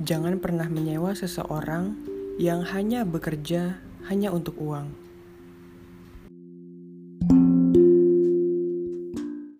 Jangan pernah menyewa seseorang yang hanya bekerja hanya untuk uang.